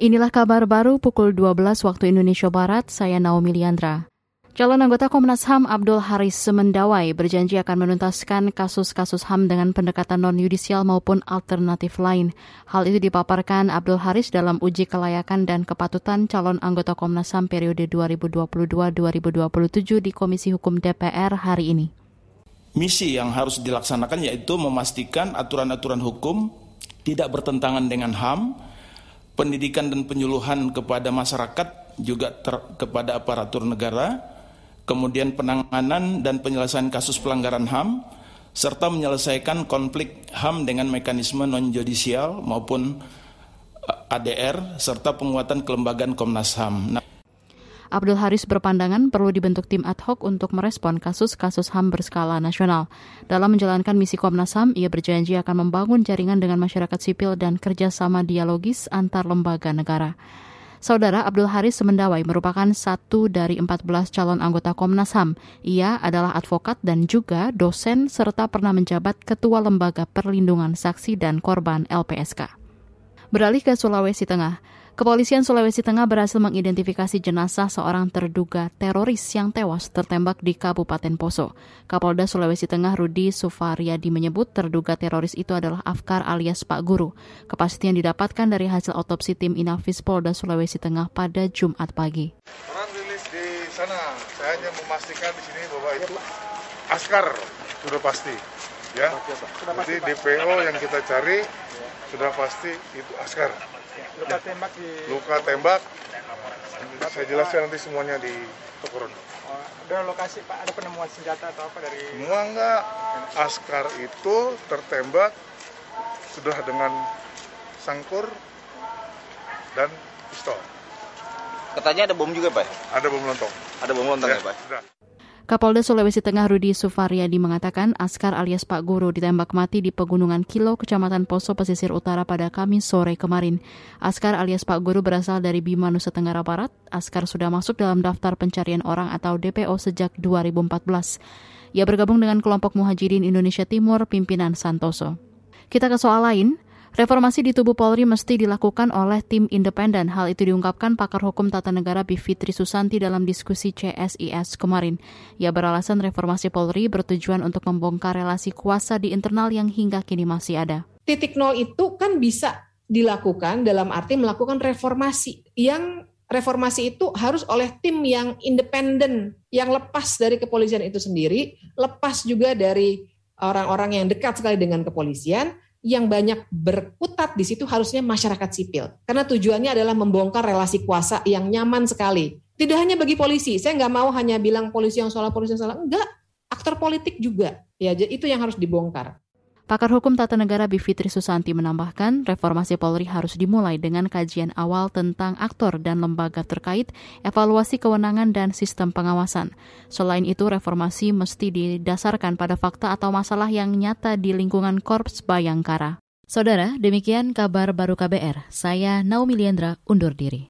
Inilah kabar baru pukul 12 waktu Indonesia Barat, saya Naomi Liandra. Calon anggota Komnas HAM Abdul Haris Semendawai berjanji akan menuntaskan kasus-kasus HAM dengan pendekatan non-yudisial maupun alternatif lain. Hal itu dipaparkan Abdul Haris dalam uji kelayakan dan kepatutan calon anggota Komnas HAM periode 2022-2027 di Komisi Hukum DPR hari ini. Misi yang harus dilaksanakan yaitu memastikan aturan-aturan hukum tidak bertentangan dengan HAM, pendidikan dan penyuluhan kepada masyarakat juga ter, kepada aparatur negara, kemudian penanganan dan penyelesaian kasus pelanggaran HAM, serta menyelesaikan konflik HAM dengan mekanisme non-judisial maupun eh, ADR, serta penguatan kelembagaan Komnas HAM. Nah, Abdul Haris berpandangan perlu dibentuk tim ad hoc untuk merespon kasus-kasus HAM berskala nasional. Dalam menjalankan misi Komnas HAM, ia berjanji akan membangun jaringan dengan masyarakat sipil dan kerjasama dialogis antar lembaga negara. Saudara Abdul Haris Semendawai merupakan satu dari 14 calon anggota Komnas HAM. Ia adalah advokat dan juga dosen serta pernah menjabat Ketua Lembaga Perlindungan Saksi dan Korban LPSK. Beralih ke Sulawesi Tengah, Kepolisian Sulawesi Tengah berhasil mengidentifikasi jenazah seorang terduga teroris yang tewas tertembak di Kabupaten Poso. Kapolda Sulawesi Tengah Rudi Sufaryadi menyebut terduga teroris itu adalah Afkar alias Pak Guru. Kepastian didapatkan dari hasil otopsi tim Inafis Polda Sulawesi Tengah pada Jumat pagi. Orang rilis di sana, saya hanya memastikan di sini bahwa itu askar sudah pasti. Ya, jadi DPO yang kita cari sudah pasti itu askar luka tembak di luka tembak saya jelaskan nanti semuanya di. Oh, ada lokasi Pak, ada penemuan senjata atau apa dari Semua enggak. Askar itu tertembak sudah dengan sangkur dan pistol. Katanya ada bom juga, Pak? Ada bom lontong. Ada bom lontong ya, ya Pak? Sudah. Kapolda Sulawesi Tengah Rudi Sufaryadi mengatakan Askar alias Pak Guru ditembak mati di Pegunungan Kilo, Kecamatan Poso, Pesisir Utara pada Kamis sore kemarin. Askar alias Pak Guru berasal dari Bima, Nusa Tenggara Barat. Askar sudah masuk dalam daftar pencarian orang atau DPO sejak 2014. Ia bergabung dengan kelompok Muhajirin Indonesia Timur pimpinan Santoso. Kita ke soal lain. Reformasi di tubuh Polri mesti dilakukan oleh tim independen. Hal itu diungkapkan pakar hukum tata negara Bivitri Susanti dalam diskusi CSIS kemarin. Ia beralasan reformasi Polri bertujuan untuk membongkar relasi kuasa di internal yang hingga kini masih ada. Titik nol itu kan bisa dilakukan dalam arti melakukan reformasi yang reformasi itu harus oleh tim yang independen, yang lepas dari kepolisian itu sendiri, lepas juga dari orang-orang yang dekat sekali dengan kepolisian, yang banyak berkutat di situ harusnya masyarakat sipil. Karena tujuannya adalah membongkar relasi kuasa yang nyaman sekali. Tidak hanya bagi polisi, saya nggak mau hanya bilang polisi yang salah, polisi yang salah. Enggak, aktor politik juga. Ya, itu yang harus dibongkar. Pakar Hukum Tata Negara Bivitri Susanti menambahkan, reformasi Polri harus dimulai dengan kajian awal tentang aktor dan lembaga terkait, evaluasi kewenangan dan sistem pengawasan. Selain itu, reformasi mesti didasarkan pada fakta atau masalah yang nyata di lingkungan Korps Bayangkara. Saudara, demikian kabar baru KBR. Saya Naomi Liandra, undur diri.